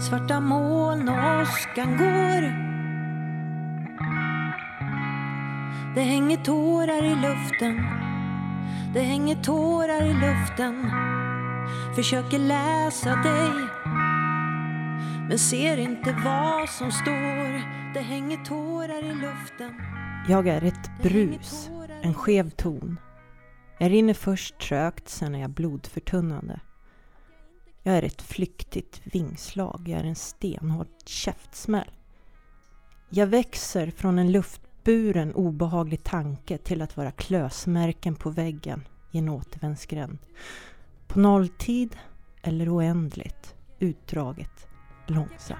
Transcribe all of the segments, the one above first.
Svarta moln och åskan går. Det hänger tårar i luften. Det hänger tårar i luften. Försöker läsa dig Men ser inte vad som står. Det hänger tårar i luften. Jag är ett brus, en skev ton. Jag rinner först trögt, sen är jag blodförtunnande. Jag är ett flyktigt vingslag, jag är en stenhård käftsmäll. Jag växer från en luftburen obehaglig tanke till att vara klösmärken på väggen i en återvändsgränd. På nolltid eller oändligt, utdraget, långsamt.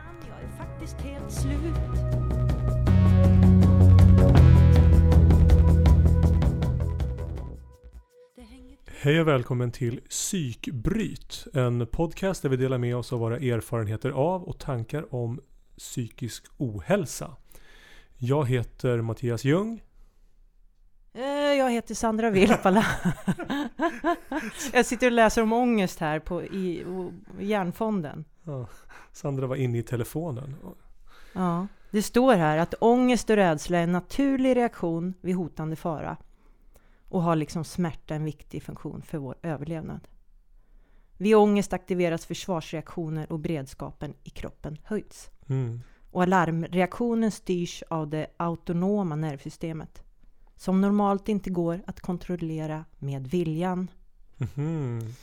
Hej och välkommen till Psykbryt. En podcast där vi delar med oss av våra erfarenheter av och tankar om psykisk ohälsa. Jag heter Mattias Ljung. Eh, Jag heter Sandra Vilpala. Jag sitter och läser om ångest här på, i, i Hjärnfonden. Ja, Sandra var inne i telefonen. Ja, det står här att ångest och rädsla är en naturlig reaktion vid hotande fara och har liksom smärta en viktig funktion för vår överlevnad. Vid ångest aktiveras försvarsreaktioner och beredskapen i kroppen höjs. Mm. Och alarmreaktionen styrs av det autonoma nervsystemet som normalt inte går att kontrollera med viljan. Mhm.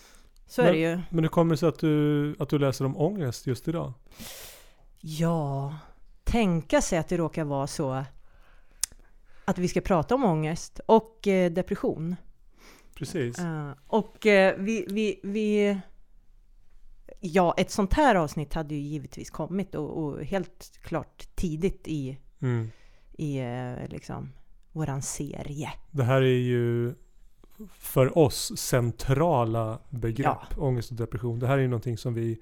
Så är det ju. Men hur kommer det sig att du, att du läser om ångest just idag? Ja, tänka sig att det råkar vara så att vi ska prata om ångest och eh, depression. Precis. Eh, och eh, vi, vi, vi... Ja, ett sånt här avsnitt hade ju givetvis kommit och, och helt klart tidigt i, Mm. i liksom, våran serie. Det här är ju för oss centrala begrepp. Ja. Ångest och depression. Det här är ju någonting som vi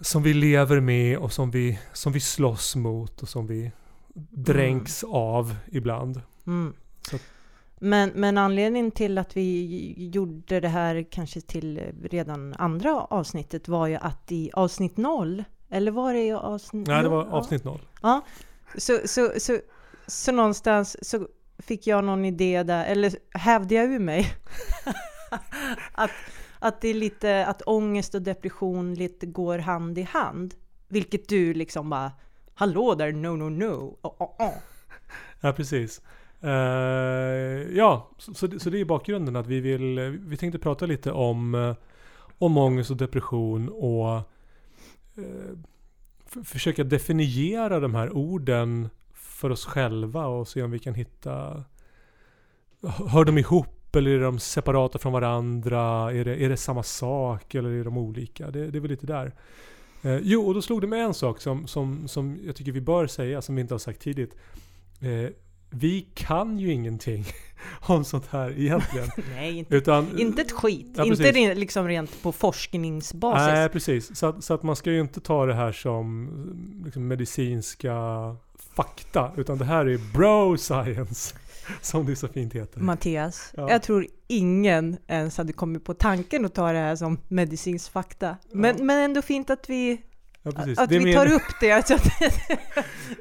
som vi lever med och som vi, som vi slåss mot och som vi dränks av ibland. Mm. Men, men anledningen till att vi gjorde det här kanske till redan andra avsnittet var ju att i avsnitt noll, eller var det i avsnitt... Nej, det var Ja. avsnitt noll. Så, så, så, så någonstans så fick jag någon idé där, eller hävde jag ur mig att, att det är lite, att ångest och depression lite går hand i hand. Vilket du liksom bara, hallå där, no, no, no, oh, oh, oh. Ja, precis. Uh, ja, så, så, det, så det är bakgrunden att vi vill, vi tänkte prata lite om, eh, om ångest och depression och uh, försöka definiera de här orden för oss själva och se om vi kan hitta, hör de ihop eller är de separata från varandra? Är det, är det samma sak eller är de olika? Det, det är väl lite där. Eh, jo, och då slog det mig en sak som, som, som jag tycker vi bör säga, som vi inte har sagt tidigt. Eh, vi kan ju ingenting om sånt här egentligen. Nej, inte, Utan, inte ett skit. Ja, inte re- liksom rent på forskningsbasis. Nej, precis. Så att, så att man ska ju inte ta det här som liksom, medicinska fakta. Utan det här är bro science. Som det så fint heter. Mattias, Ja. jag tror ingen ens hade kommit på tanken att ta det här som medicinsk fakta. Men, men ändå fint att vi, Ja, precis. att är vi min- tar upp det. Så att,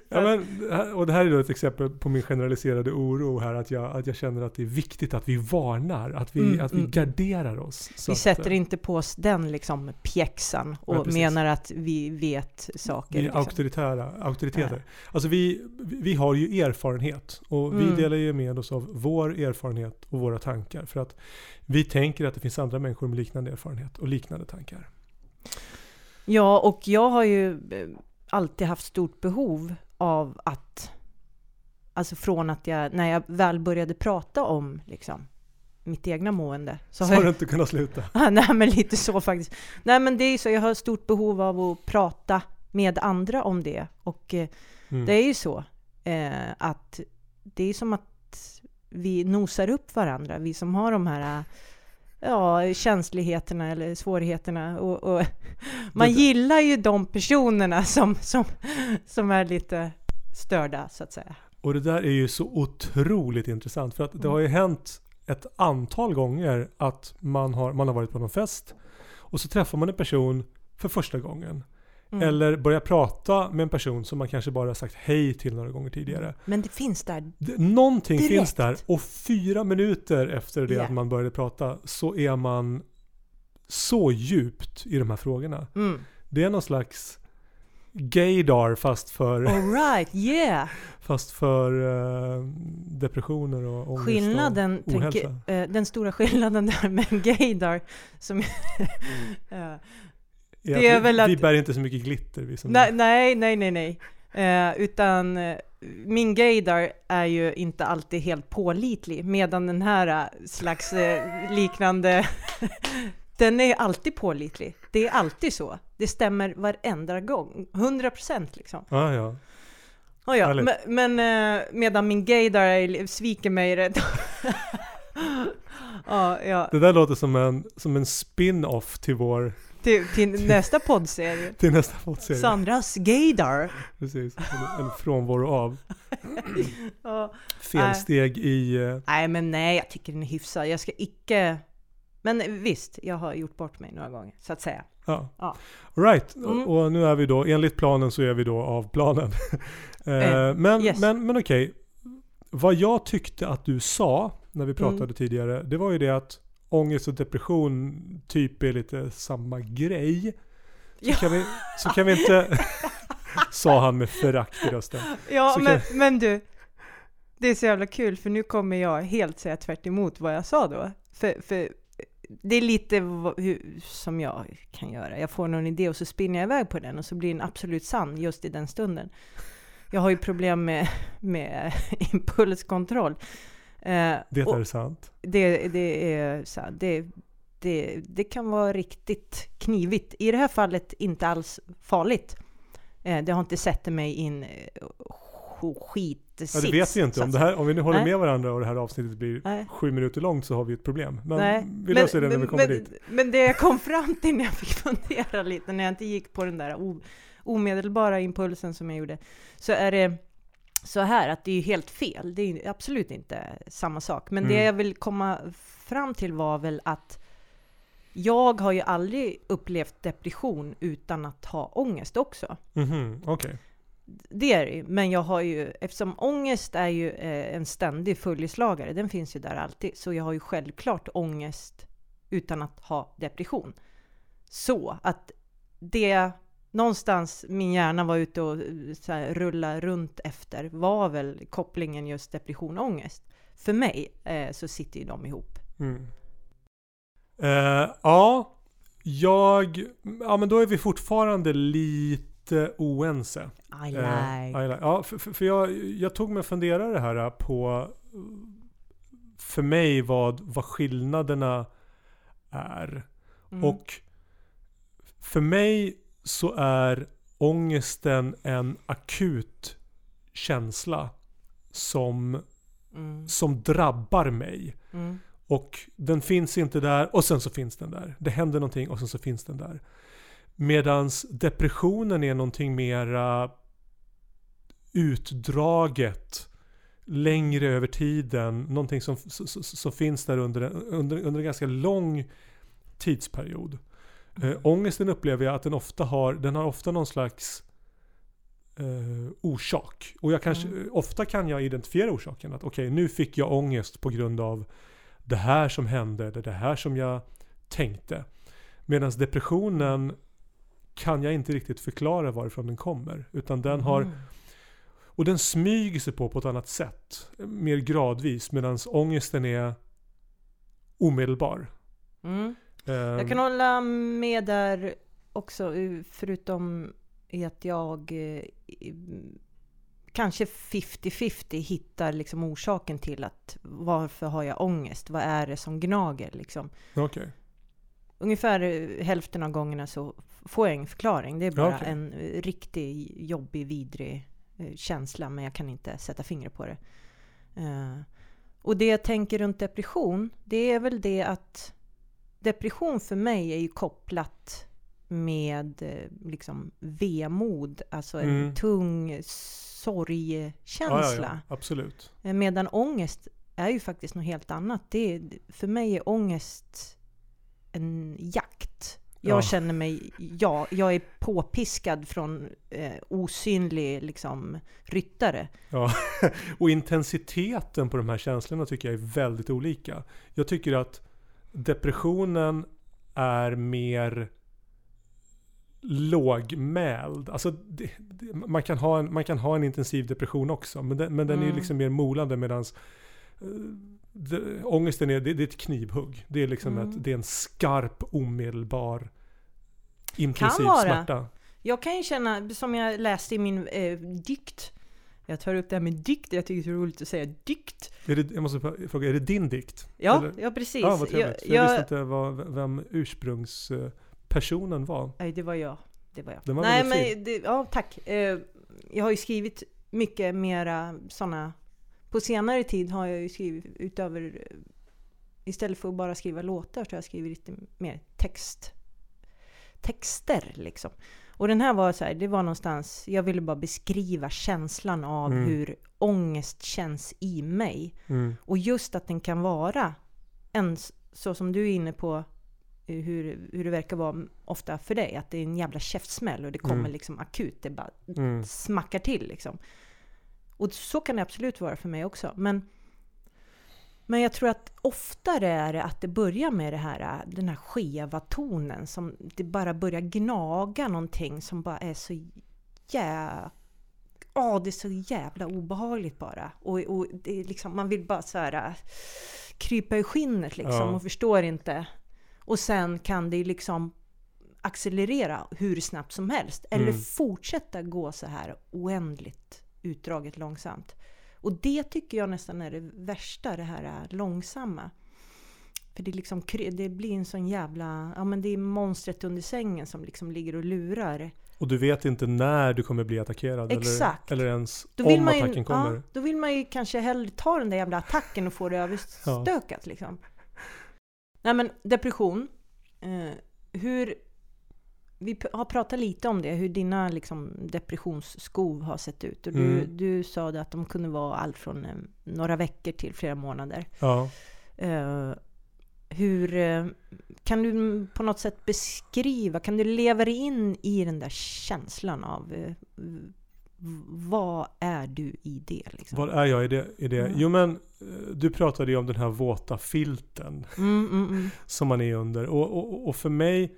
Ja, men, och det här är då ett exempel på min generaliserade oro här. Att jag, att jag känner att det är viktigt att vi varnar. Att vi, Mm, att vi mm. garderar oss. Vi att, sätter eh, inte på oss den liksom pjäxan Ja, och precis. menar att vi vet saker. Vi är liksom. auktoritära, auktoriteter. Alltså vi, vi har ju erfarenhet och vi Mm. delar ju med oss av vår erfarenhet och våra tankar. För att vi tänker att det finns andra människor med liknande erfarenhet och liknande tankar. Ja, och jag har ju eh, alltid haft stort behov av att, alltså från att jag, när jag väl började prata om liksom, mitt egna mående, så Så har jag du inte kunnat sluta. Nej, men lite så faktiskt. Nej, men det är ju så. Jag har stort behov av att prata med andra om det. Och eh, Mm. det är ju så eh, att det är som att vi nosar upp varandra. Vi som har de här ja, känsligheterna eller svårigheterna. Och, och man gillar ju de personerna som, som, som är lite störda, så att säga. Och det där är ju så otroligt intressant. För att det Mm. har ju hänt ett antal gånger att man har, man har varit på någon fest och så träffar man en person för första gången. Mm. Eller börja prata med en person som man kanske bara har sagt hej till några gånger tidigare. Men det finns där. Det- Någonting Direkt. finns där och fyra minuter efter det Ja. att man började prata så är man så djupt i de här frågorna. Mm. Det är någon slags gaydar fast för, All right, yeah! fast för eh, depressioner och ångest Skillnaden, och ohälsa. tänker, eh, den stora skillnaden där med gaydar som... eh, är det är vi, väl vi att- bär inte så mycket glitter vi som nej, nej, nej, nej, nej. Eh, utan eh, min gaydar är ju inte alltid helt pålitlig, medan den här eh, slags eh, liknande, den är alltid pålitlig. Det är alltid så. Det stämmer varenda gång. 100 procent liksom. Ah, ja. Oh ja, Härligt. men, men eh, medan min gaydar är- sviker mig rätt. ja, ja. Det där låter som en, som en spin-off till vår, Till, till nästa poddserie. till nästa poddserie. Sandras gaydar. Precis, en, en frånvaro av. Ja. Felsteg i... eh, Nej, men nej, jag tycker den är hyfsad. Jag ska icke... Men visst, jag har gjort bort mig några gånger, så att säga. Ja. Ja. All Right, Mm. och, nu är vi då, enligt planen så är vi då av planen. eh, Eh, men yes. men, men okej, vad jag tyckte att du sa när vi pratade Mm. tidigare, det var ju det att ångest och depression typ är lite samma grej. Så, Ja. kan, vi, så kan vi inte, sa han med förakt i rösten. Ja, men, men du. Det är så jävla kul, för nu kommer jag helt säga tvärt emot vad jag sa då. För, för det är lite hur, som jag kan göra. Jag får någon idé och så spinner jag iväg på den och så blir den absolut sann just i den stunden. Jag har ju problem med, med impulskontroll. Eh, Det är sant. det, det är här, det, det, det kan vara riktigt knivigt. I det här fallet inte alls farligt. Eh, det har inte sett mig in eh, skit Ja, det vet vi inte. Om, det här, om vi nu håller Nej. med varandra och det här avsnittet blir Nej. sju minuter långt så har vi ett problem. Men Nej, vi löser det när vi kommer men, dit. Men det jag kom fram till när jag fick fundera lite, när jag inte gick på den där omedelbara impulsen som jag gjorde, så är det så här att det är helt fel. Det är absolut inte samma sak. Men det Mm. jag vill komma fram till var väl att jag har ju aldrig upplevt depression utan att ha ångest också. Mhm, Okej. Det är det ju, men jag har ju, eftersom ångest är ju eh, en ständig följeslagare, den finns ju där alltid, så jag har ju självklart ångest utan att ha depression. Så att det någonstans min hjärna var ute och eh, så här, rulla runt efter var väl kopplingen just depression och ångest. För mig eh, så sitter ju de ihop. Mm. Eh, ja, jag... Ja, men då är vi fortfarande lite oense. Aj, Eh, aj. aj, aj. Ja, för, för, jag, jag tog mig och funderade här på eh, för mig vad, vad skillnaderna är. Mm. Och för mig så är ångesten en akut känsla som, Mm, som drabbar mig. mm, Och den finns inte där och sen så finns den där. Det händer någonting och sen så finns den där. Medans depressionen är någonting mera utdraget, längre över tiden, någonting som, som, som- finns där under, under, under en ganska lång tidsperiod. Eh, ångesten upplever jag att den ofta har, den har ofta någon slags eh, orsak. Och jag kanske, Mm. ofta kan jag identifiera orsaken. Att okej, nu fick jag ångest på grund av det här som hände, eller det här som jag tänkte. Medan depressionen kan jag inte riktigt förklara varifrån den kommer. Utan den har, mm. och den smyger sig på på ett annat sätt. Mer gradvis. Medan ångesten är omedelbar. Mm. Jag kan hålla med där också, förutom i att jag eh, kanske 50-50 hittar liksom orsaken till att varför har jag ångest? Vad är det som gnager liksom? Okej. Ungefär hälften av gångerna så får jag ingen förklaring. Det är bara Okej. en riktig jobbig, vidrig eh, känsla, men jag kan inte sätta fingret på det. Eh, och det jag tänker runt depression, det är väl det att depression för mig är ju kopplat med eh, liksom vemod, alltså en Mm. tung sorgkänsla. Ja, ja, ja, absolut. Eh, Medan ångest är ju faktiskt något helt annat. Det är, för mig är ångest en jakt. Jag Ja. känner mig, ja, jag är påpiskad från eh, osynlig liksom, ryttare. Ja, och intensiteten på de här känslorna tycker jag är väldigt olika. Jag tycker att depressionen är mer lågmäld. Alltså, det, det, man, kan ha en, man kan ha en intensiv depression också, men den, men den är Mm. liksom mer molande medan ångesten är, det, det är ett knivhugg. Det är liksom Mm. ett, det är en skarp, omedelbar, intensiv vara. smärta. Jag kan ju känna, som jag läste i min eh, dikt, jag tar upp det här med dikt, jag tycker det är roligt att säga dikt. Är det, jag måste fråga, är det din dikt? Ja, Eller? ja precis. Ja, vad trevligt. Jag, Jag, jag, visste inte vad, vem ursprungspersonen var. Nej, det var jag. Det var jag. Var Nej, men det, ja, tack. Eh, jag har ju skrivit mycket mera sådana... På senare tid har jag ju skrivit utöver... Istället för att bara skriva låtar så har jag skrivit lite mer text. Texter liksom. Och den här var så här, det var någonstans... Jag ville bara beskriva känslan av Mm. hur ångest känns i mig. Mm. Och just att den kan vara en, så som du är inne på, eh, hur, hur det verkar vara ofta för dig, att det är en jävla käftsmäll och det kommer Mm. liksom akut, det bara Mm. smackar till liksom. Och så kan det absolut vara för mig också. Men, men jag tror att oftare är det att det börjar med det här, den här skeva tonen, som det bara börjar gnaga någonting som bara är så jävla Ja, det är så jävla obehagligt bara. Och, och det är liksom, man vill bara så här äh, krypa i skinnet liksom Ja. och förstår inte. Och sen kan det liksom accelerera hur snabbt som helst. Eller Mm. fortsätta gå så här oändligt utdraget långsamt. Och det tycker jag nästan är det värsta, det här äh, långsamma. För det, liksom, det blir en sån jävla... Ja men det är monstret under sängen som liksom ligger och lurar. Och du vet inte när du kommer bli attackerad. Exakt. Eller, eller ens om man ju, attacken kommer. ja, då vill man ju kanske hellre ta den där jävla attacken och få det överstökat liksom. Nej men depression. Eh, hur... Vi har pratat lite om det, hur dina liksom, depressionsskov har sett ut. Och du, Mm. du sa det att de kunde vara allt från eh, några veckor till flera månader. Ja. Eh, hur eh, kan du på något sätt beskriva, kan du leva dig in i den där känslan av eh, vad är du i det? Liksom? Vad är jag i det? I det? Mm. Jo men, du pratade ju om den här våta filten Mm, mm, mm. som man är under. Och, och, och för mig,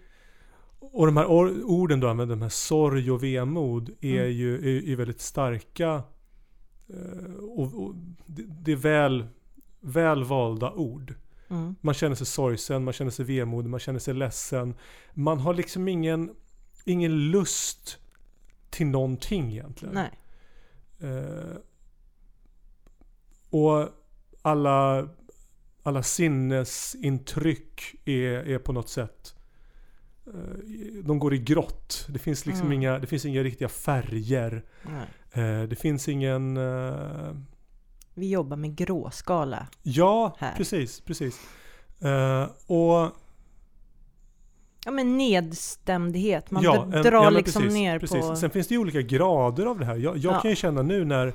och de här or- orden du använder, de här sorg och vemod, är Mm. ju är, är väldigt starka. eh, Och, och det, det är väl, väl valda ord. Mm. Man känner sig sorgsen, man känner sig vemodig, man känner sig ledsen. Man har liksom ingen, ingen lust till någonting egentligen. Nej. Eh, och alla, alla sinnesintryck är, är på något sätt de går i grått. Det finns liksom Mm. inga, det finns inga riktiga färger. Nej. Eh, det finns ingen... eh, Vi jobbar med gråskala. ja, Här. precis, precis. Eh, och Ja men nedstämdhet, man ja, drar en- ja, men liksom precis, ner precis. på... Sen finns det ju olika grader av det här. Jag, jag Ja. kan ju känna nu när,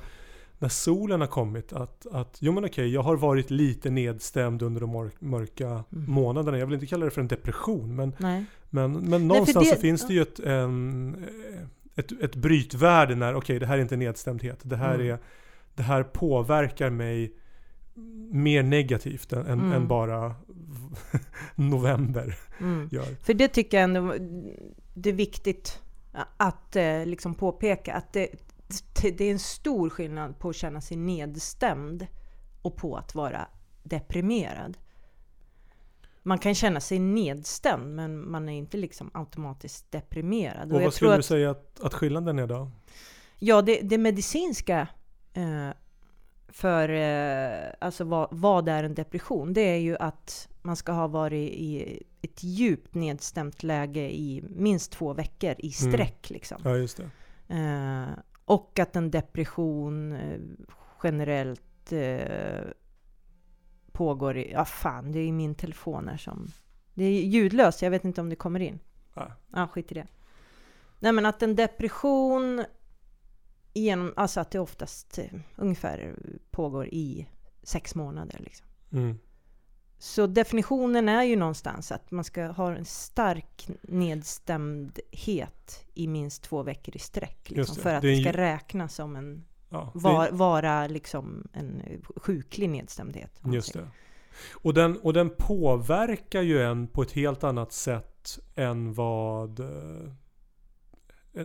när solen har kommit att, att jo men okej, jag har varit lite nedstämd under de mörk, mörka Mm. månaderna. Jag vill inte kalla det för en depression, men, Nej. Men, men någonstans det- så finns det ju ett, en, ett, ett brytvärde när, okej, det här är inte nedstämdhet. Det här, Mm. är, det här påverkar mig mer negativt än, än, Mm. än bara november Mm. gör. För det tycker jag ändå det är viktigt att eh, liksom påpeka att det, det är en stor skillnad på att känna sig nedstämd och på att vara deprimerad. Man kan känna sig nedstämd men man är inte liksom automatiskt deprimerad. Och jag vad skulle du att, säga att, att skillnaden är då? Ja, det, det medicinska eh, för eh, alltså vad, vad är en depression? Det är ju att man ska ha varit i ett djupt nedstämt läge i minst två veckor i sträck. Liksom. Ja, just det. Eh, och att en depression eh, generellt eh, pågår i... Ja, fan, det är min telefon här som... Det är ljudlöst, jag vet inte om det kommer in. Ja. Ja, skit i det. Nej, men att en depression... Genom, alltså att det oftast eh, ungefär pågår i sex månader. Liksom. Mm. så definitionen är ju någonstans att man ska ha en stark nedstämdhet i minst två veckor i sträck. Liksom, det. för att Det det, ska ju- räknas som en, Ja, var, vara liksom en sjuklig nedstämdhet. Just det. Och den, och den påverkar ju en på ett helt annat sätt än vad eh,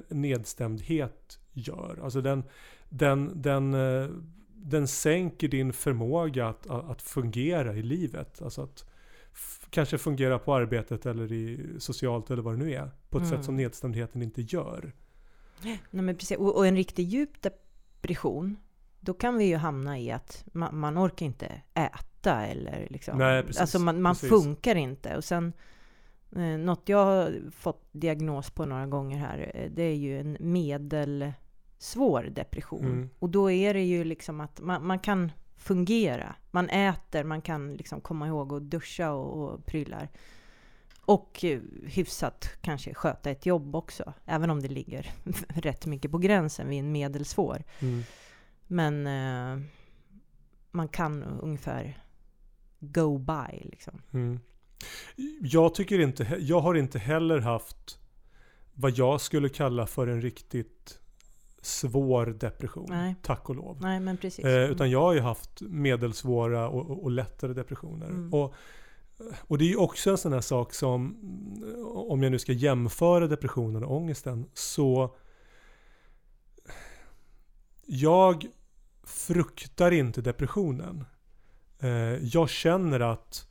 nedstämdhet gör. Alltså den, den, den, eh, den sänker din förmåga att, att fungera i livet. Alltså att kanske fungera på arbetet eller i socialt eller vad det nu är. På ett Mm. sätt som nedstämdheten inte gör. Nej, men precis. Och, och en riktigt djup depression, då kan vi ju hamna i att man, man orkar inte äta eller liksom. Nej, precis. Alltså man, man funkar inte. Och sen eh, något jag har fått diagnos på några gånger här, eh, det är ju en medelsvår depression. Mm. Och då är det ju liksom att man, man kan fungera. Man äter, man kan liksom komma ihåg att duscha och, och prylar. Och eh, hyfsat kanske sköta ett jobb också. Även om det ligger rätt mycket på gränsen vid en medelsvår. Mm. Men eh, man kan ungefär go by liksom. Mm. Jag tycker inte, jag har inte heller haft vad jag skulle kalla för en riktigt svår depression. Nej. Tack och lov. Nej men precis. Eh, utan jag har ju haft medelsvåra och, och, och lättare depressioner. Mm. Och, och det är ju också en sån här sak som, eh, om jag nu ska jämföra depressionen och ångesten, så jag fruktar inte depressionen. Eh, jag känner att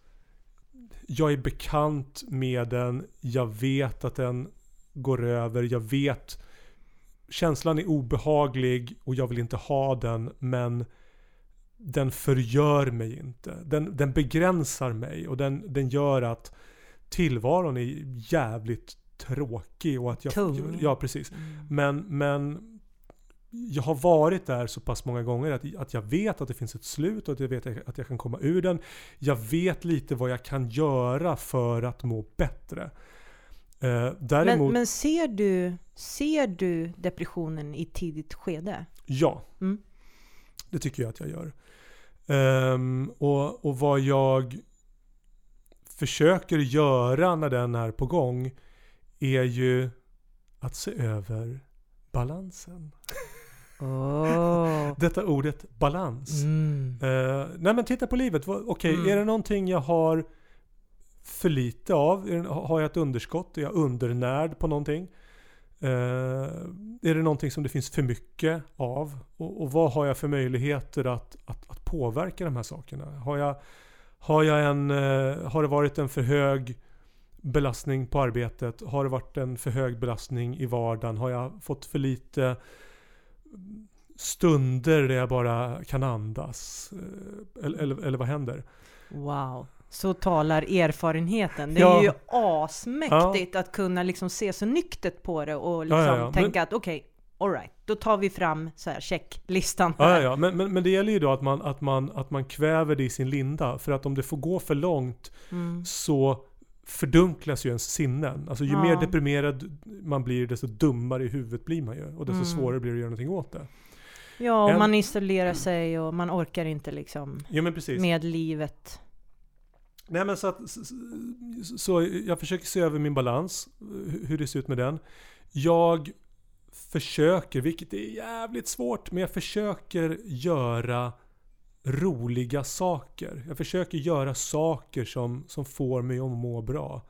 jag är bekant med den, jag vet att den går över, jag vet känslan är obehaglig och jag vill inte ha den men den förgör mig inte. Den, den begränsar mig och den, den gör att tillvaron är jävligt tråkig och att jag... Tung. Ja, precis. Mm. Men, men jag har varit där så pass många gånger att, att jag vet att det finns ett slut och att jag vet att jag kan komma ur den. Jag vet lite vad jag kan göra för att må bättre. Eh, däremot, Men, men ser, du, ser du depressionen i tidigt skede? ja. Mm. Det tycker jag att jag gör. Ehm, och, och vad jag försöker göra när den är på gång är ju att se över balansen. Oh. Detta ordet balans. Mm. Eh, nej men titta på livet. Okej, Mm. är det någonting jag har för lite av? Har jag ett underskott? Är jag undernärd på någonting? Eh, är det någonting som det finns för mycket av? Och, och vad har jag för möjligheter att, att, att påverka de här sakerna? Har, jag, har, jag en, eh, har det varit en för hög belastning på arbetet? Har det varit en för hög belastning i vardagen? Har jag fått för lite stunder där jag bara kan andas? Eh, Eller, eller, eller vad händer? Wow. Så talar erfarenheten. Det är Ja. ju asmäktigt att kunna liksom se så nyktert på det och liksom Ja, ja, ja. tänka att okej, alright, då tar vi fram så här checklistan Ja, här. ja, ja. Men, men, men det gäller ju då att man, att, man, att man kväver det i sin linda. För att om det får gå för långt Mm. så fördunklas ju ens sinnen. Alltså ju Ja. mer deprimerad man blir desto dummare i huvudet blir man ju. Och desto Mm. svårare blir det att göra någonting åt det. Ja, och En- man isolerar sig och man orkar inte liksom Ja men med livet. Nej men så att, så, jag försöker se över min balans, hu- hur det ser ut med den. Jag försöker, vilket är jävligt svårt, men jag försöker göra roliga saker. Jag försöker göra saker som, som får mig att må bra.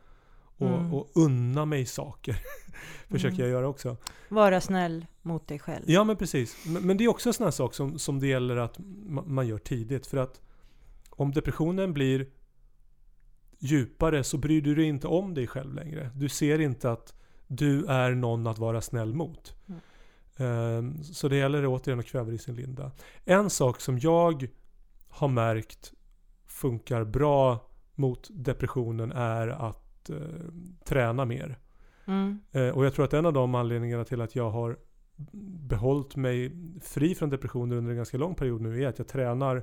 Och, Mm. och unna mig saker. försöker Mm. jag göra också. Vara snäll mot dig själv. Ja men precis. Men, men det är också en sån här sak som, som det gäller att ma- man gör tidigt. För att om depressionen blir djupare så bryr du dig inte om dig själv längre. Du ser inte att du är någon att vara snäll mot. Mm. Ehm, Så det gäller återigen att kväva i sin linda. En sak som jag har märkt funkar bra mot depressionen är att eh, träna mer. Mm. Eh, och jag tror att en av de anledningarna till att jag har behållit mig fri från depressioner under en ganska lång period nu är att jag tränar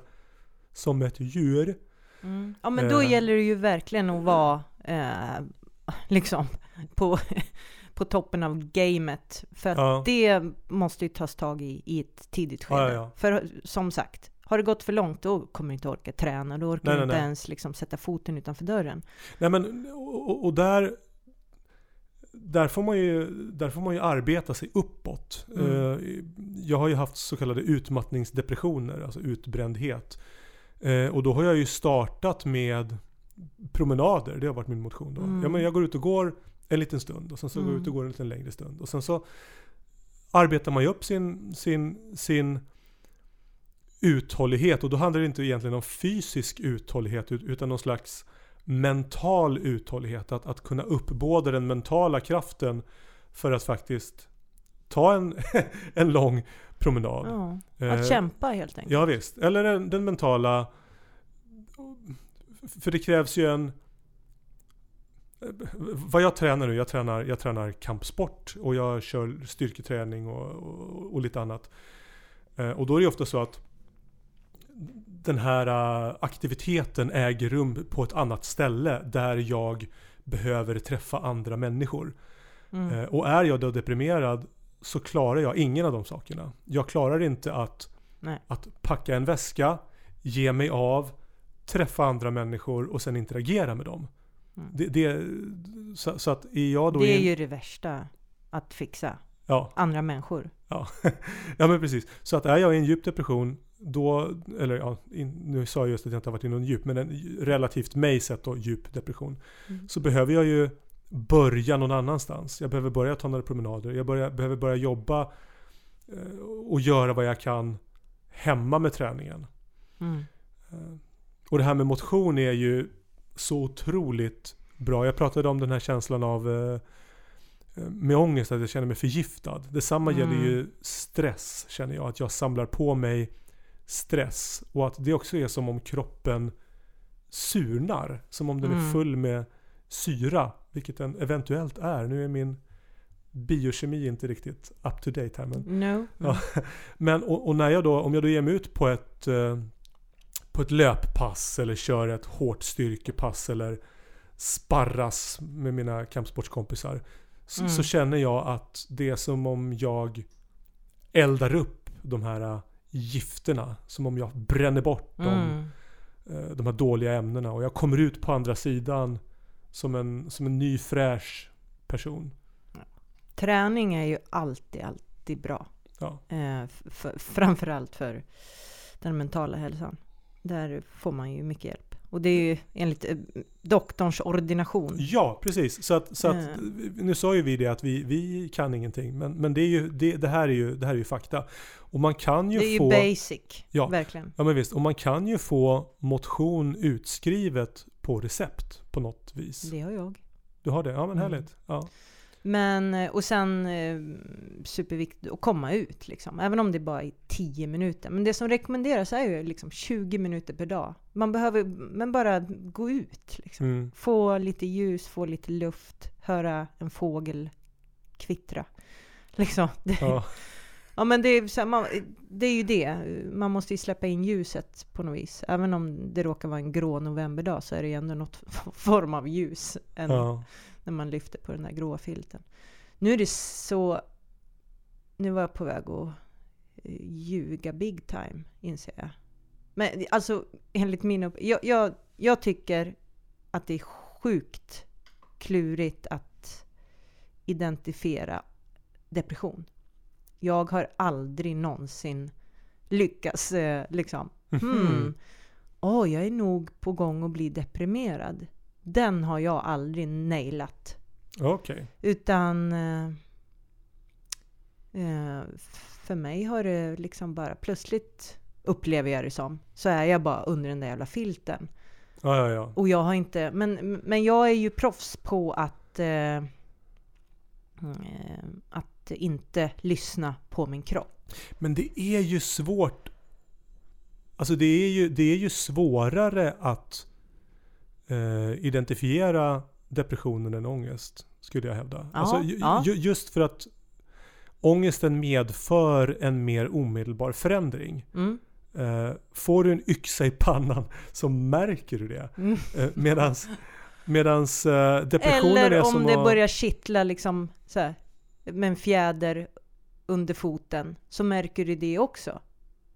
som ett djur. Mm. Ja, men då Eh. gäller det ju verkligen att vara eh, liksom på, på toppen av gamet. För att Ja. det måste ju tas tag i i ett tidigt skede. Ja, ja. För som sagt, Har det gått för långt, då kommer du inte orka träna. Då orkar Nej, du inte nej. ens liksom sätta foten utanför dörren. Nej men, och, och- och där, där, får man ju, där får man ju arbeta sig uppåt. Mm. Eh, Jag har ju haft så kallade utmattningsdepressioner, alltså utbrändhet. Eh, Och då har jag ju startat med promenader, det har varit min motion då. Mm. Ja, men jag går ut och går en liten stund och sen så går jag Mm. ut och går en lite längre stund. Och sen så arbetar man ju upp sin, sin, sin uthållighet och då handlar det inte egentligen om fysisk uthållighet ut- utan någon slags mental uthållighet. Att, att kunna uppbåda den mentala kraften för att faktiskt ta en, en lång promenad. Ja. Eh, Att kämpa helt enkelt. Ja visst. Eller den, den mentala... För det krävs ju en... Vad jag tränar nu, jag tränar, jag tränar kampsport och jag kör styrketräning och, och, och lite annat. Eh, Och då är det ofta så att den här eh, aktiviteten äger rum på ett annat ställe där jag behöver träffa andra människor. Mm. Eh, Och är jag då deprimerad så klarar jag ingen av de sakerna. Jag klarar inte att, Nej. att packa en väska, ge mig av, träffa andra människor och sen interagera med dem. Mm. Det, det, så, så att är jag då Det är en- ju det värsta. Att fixa Ja, andra människor. ja. ja men precis. Så att är jag i en djup depression då, eller ja, in, nu sa jag just att jag inte har varit i någon djup, men en relativt mig sett då djup depression. Mm. Så behöver jag ju börja någon annanstans. Jag behöver börja ta några promenader. Jag börjar, behöver börja jobba eh, och göra vad jag kan hemma med träningen. Mm. Eh, Och det här med motion är ju så otroligt bra. Jag pratade om den här känslan av eh, med ångest, att jag känner mig förgiftad. Detsamma Mm. gäller ju stress, känner jag. Att jag samlar på mig stress. Och att det också är som om kroppen surnar. Som om den är Mm. full med syra. Vilket den eventuellt är. Nu är min biokemi inte riktigt up to date här. Men No. Ja. men och, och när jag då, om jag då ger mig ut på ett, eh, på ett löppass eller kör ett hårt styrkepass eller sparras med mina kampsportskompisar. Så, Mm. så känner jag att det är som om jag eldar upp de här eh, gifterna. Som om jag bränner bort Mm. eh, de här dåliga ämnena och jag kommer ut på andra sidan som en, som en ny fräsch person. Träning är ju alltid, alltid bra. Ja. Eh, framförallt för den mentala hälsan. Där får man ju mycket hjälp. Och det är ju enligt eh, doktorns ordination. Ja, precis. Så att, så att, Eh. nu sa ju vi det att vi, vi kan ingenting. Men, men det, är ju, det, det, här är ju, det här är ju fakta. Och man kan ju Det är ju få... basic, Ja. verkligen. Ja men visst, och man kan ju få motion utskrivet på recept på något vis. Det har jag. Du har det? Ja men Mm. härligt. Ja. Men, eh, och sen eh, superviktigt att komma ut liksom. Även om det bara är 10 minuter. Men det som rekommenderas är ju liksom 20 minuter per dag. Man behöver, men bara gå ut liksom. Mm. Få lite ljus, få lite luft, höra en fågel kvittra. Liksom. Ja. Ja men det är, så här, man, det är ju det. Man måste ju släppa in ljuset på något vis. Även om det råkar vara en grå novemberdag så är det ju ändå något form av ljus. Än, Ja. när man lyfter på den där gråa filten. Nu är det så... Nu var jag på väg att eh, ljuga big time, inser jag. Men alltså, enligt min upp... Jag, jag, jag tycker att det är sjukt klurigt att identifiera depression. Jag har aldrig någonsin lyckats eh, liksom... Hmm, åh, jag är nog på gång att bli deprimerad. Den har jag aldrig nailat. Okej. Utan eh, eh, för mig har det liksom bara plötsligt upplever jag det som så är jag bara under den där jävla filten. Ja, ja, ja. Och jag har inte, men, men jag är ju proffs på att eh, eh, att inte lyssna på min kropp. Men det är ju svårt. Alltså det är ju, det är ju svårare att eh, identifiera depressionen än ångest. Skulle jag hävda. Ja, alltså, ju, ja. ju, just för att ångesten medför en mer omedelbar förändring. Mm. Eh, får du en yxa i pannan så märker du det. Mm. Eh, medans medans eh, depressionen är Eller som om det att- börjar kittla liksom så här, med en fjäder under foten så märker du det också.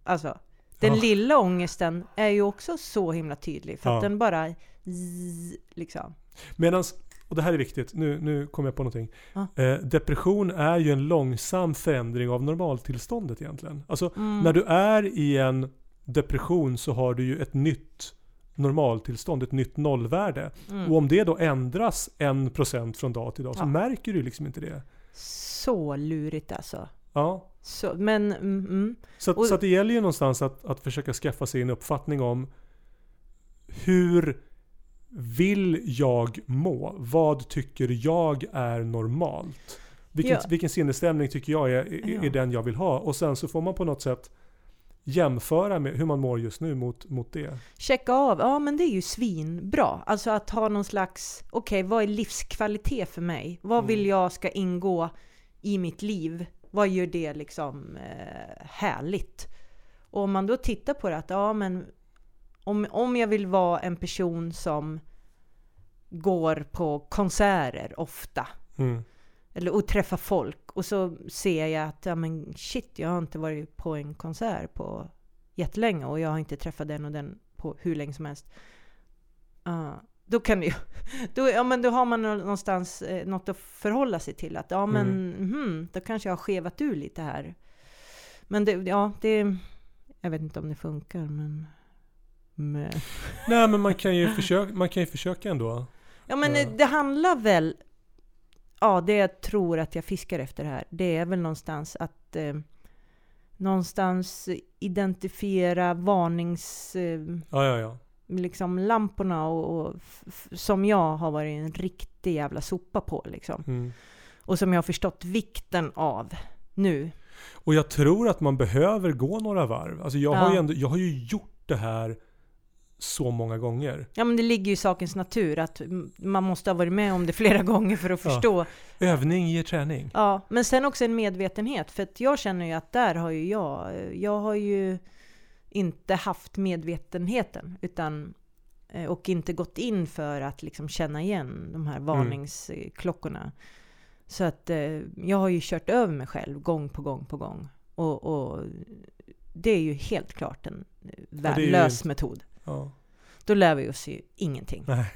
Alltså, Den Ja. lilla ångesten är ju också så himla tydlig för Ja. att den bara zzz, liksom. Medans, och det här är viktigt, nu, nu kommer jag på någonting. Ja. Eh, depression är ju en långsam förändring av normaltillståndet egentligen. Alltså Mm. när du är i en depression så har du ju ett nytt normaltillstånd, ett nytt nollvärde. Mm. Och om det då ändras en procent från dag till dag så Ja. märker du liksom inte det. Så lurigt alltså. Ja. Så, men, mm, mm. Så, att, Och- så att det gäller ju någonstans att, att försöka skaffa sig en uppfattning om hur vill jag må? Vad tycker jag är normalt? Vilken, Ja. vilken sinnesstämning tycker jag är, är, Ja. är den jag vill ha? Och sen så får man på något sätt jämföra med hur man mår just nu mot, mot det. checka av, ja men det är ju svinbra. Alltså att ha någon slags, okej vad är livskvalitet för mig? Vad vill Mm. jag ska ingå i mitt liv? Vad gör det liksom eh, härligt? Och om man då tittar på det att, ja men om, om jag vill vara en person som går på konserter ofta Mm. Eller och träffa folk och så ser jag att ja, men shit, jag har inte varit på en konsert på jättelänge och jag har inte träffat den och den på hur länge som helst. Ah, då kan det ju, då, ja, men då har man nå- någonstans eh, något att förhålla sig till. Att ja men mhm, då kanske jag har skevat ur lite här. Men det, ja, det, jag vet inte om det funkar men... men Nej men man kan ju försöka, man kan ju försöka ändå. Ja men eh, det handlar väl, ja det jag tror att jag fiskar efter här, det är väl någonstans att eh, någonstans identifiera varnings, eh, Ja, ja, ja. liksom lamporna och, och som jag har varit en riktig jävla sopa på liksom. Mm. Och som jag har förstått vikten av nu. Och jag tror att man behöver gå några varv. Alltså jag, har Ja. ju ändå, jag har ju gjort det här så många gånger. Ja men det ligger ju i sakens natur att mm, man måste ha varit med om det flera gånger för att Ja. förstå. Övning ger träning. Ja, men sen också en medvetenhet. För att jag känner ju att där har ju jag, jag har ju inte haft medvetenheten. Utan, eh, och inte gått in för att liksom känna igen de här varningsklockorna. Så att eh, jag har ju kört över mig själv gång på gång på gång. Och, och det är ju helt klart en eh, värdelös inte- metod. Ja. Då lär vi oss ju ingenting. Nej.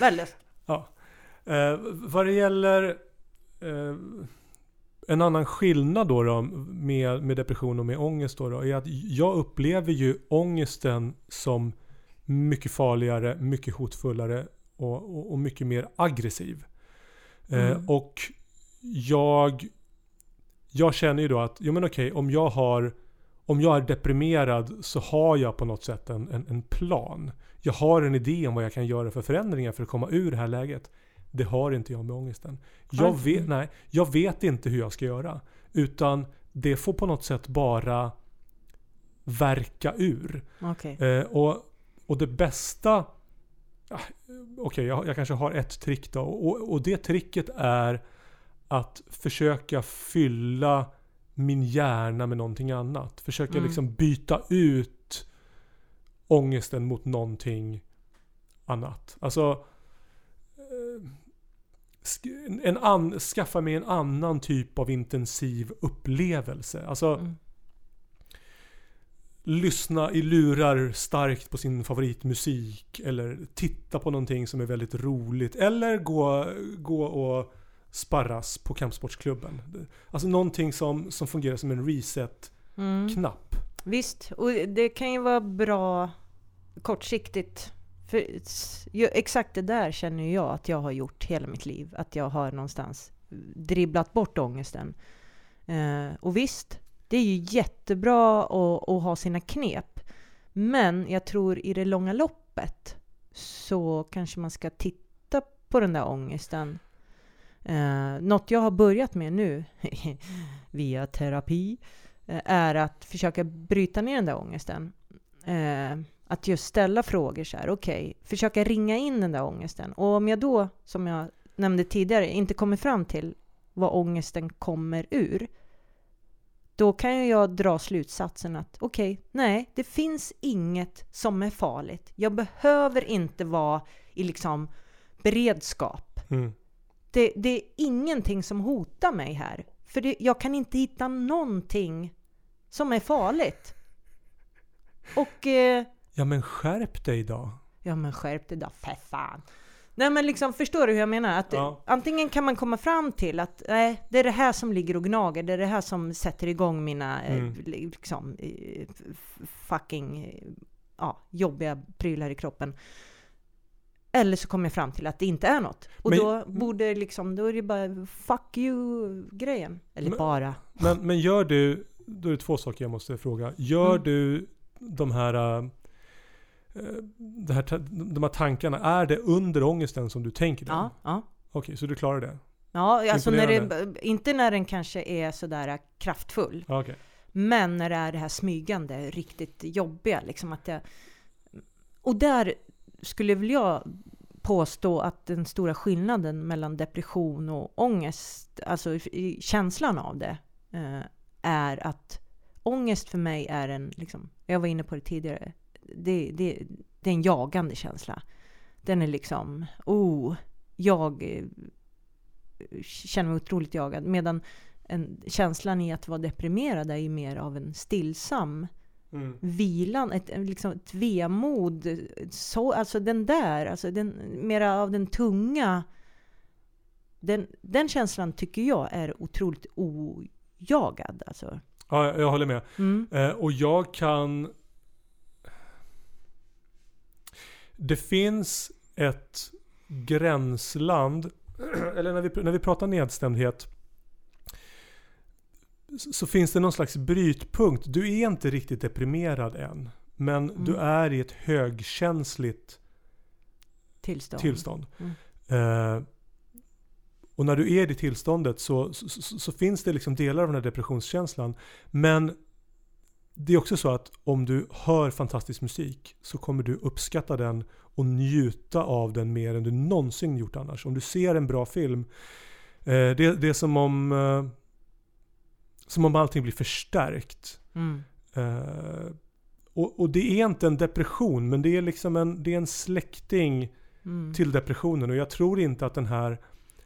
Värdelöst. Eh, vad det gäller eh, en annan skillnad då, då med, med depression och med ångest då, då är att jag upplever ju ångesten som mycket farligare, mycket hotfullare och, och, och mycket mer aggressiv. Eh, Mm. och jag, jag känner ju då att, jo men okej, om jag har om jag är deprimerad så har jag på något sätt en, en, en plan. Jag har en idé om vad jag kan göra för förändringar för att komma ur det här läget. Det har inte jag med ångesten. Jag vet, nej, jag vet inte hur jag ska göra. Utan det får på något sätt bara verka ur. Okej. Eh, och, och det bästa... ah, Okej, jag, jag kanske har ett trick då. Och, och det tricket är att försöka fylla min hjärna med någonting annat. Försöka Mm. liksom byta ut ångesten mot någonting annat. Alltså... eh, En an, skaffa mig en annan typ av intensiv upplevelse. Alltså Mm. lyssna i lurar starkt på sin favoritmusik eller titta på någonting som är väldigt roligt eller gå, gå och sparras på kampsportsklubben. Alltså någonting som, som fungerar som en reset-knapp. Mm. Visst, och det kan ju vara bra kortsiktigt. För exakt det där känner jag att jag har gjort hela mitt liv. Att jag har någonstans dribblat bort ångesten. Eh, och visst, det är ju jättebra att, att ha sina knep. Men jag tror i det långa loppet så kanske man ska titta på den där ångesten. Eh, något jag har börjat med nu via terapi eh, är att försöka bryta ner den där ångesten. Eh, att just ställa frågor så här, okej, försöka ringa in den där ångesten. Och om jag då, som jag nämnde tidigare, inte kommer fram till vad ångesten kommer ur, då kan jag dra slutsatsen att okej, nej, det finns inget som är farligt. Jag behöver inte vara i liksom beredskap. Mm. Det, det är ingenting som hotar mig här. För det, jag kan inte hitta någonting som är farligt. Och... Eh, Ja men skärp dig då. ja men skärp dig då, för fan. Nej men liksom, förstår du hur jag menar? Att Ja. antingen kan man komma fram till att nej, det är det här som ligger och gnager, det är det här som sätter igång mina eh, Mm. liksom, eh, fucking ja, jobbiga prylar i kroppen. Eller så kommer jag fram till att det inte är något. Och Men- då borde liksom, då är det bara fuck you-grejen. Eller Men- bara. Men, men gör du, då är det två saker jag måste fråga. Gör Mm. du de här, äh, det här, de här tankarna, är det under ångesten som du tänker dem? Ja, ja. Okej, så du klarar det? Ja, alltså när det, inte när den kanske är sådär kraftfull. Okej. Men när det är det här smygande, riktigt jobbiga, liksom att jag... Och där skulle väl jag påstå att den stora skillnaden mellan depression och ångest, alltså i- känslan av det, eh, är att ångest för mig är en, liksom, jag var inne på det tidigare, det, det, det är en jagande känsla. Den är liksom, oh, jag eh, känner mig otroligt jagad. Medan en, känslan i att vara deprimerad är ju mer av en stillsam Mm. vilan, ett, liksom ett vemod. Så, alltså den där, alltså den, mera av den tunga. Den, den känslan tycker jag är otroligt ojagad. Alltså. Ja, jag- jag håller med. Mm. Eh, och jag kan... Det finns ett gränsland, eller när vi, när vi pratar nedstämdhet, så finns det någon slags brytpunkt. Du är inte riktigt deprimerad än. Men Mm. du är i ett högkänsligt Tillstånd. tillstånd. Mm. Eh, och när du är i det tillståndet så, så, så, så finns det liksom delar av den här depressionskänslan. Men det är också så att om du hör fantastisk musik så kommer du uppskatta den och njuta av den mer än du någonsin gjort annars. Om du ser en bra film, eh, det, det är som om, eh, som om allting blir förstärkt. Mm. Eh, och, och det är inte en depression, men det är liksom en, det är en släkting Mm. till depressionen. Och jag tror inte att den här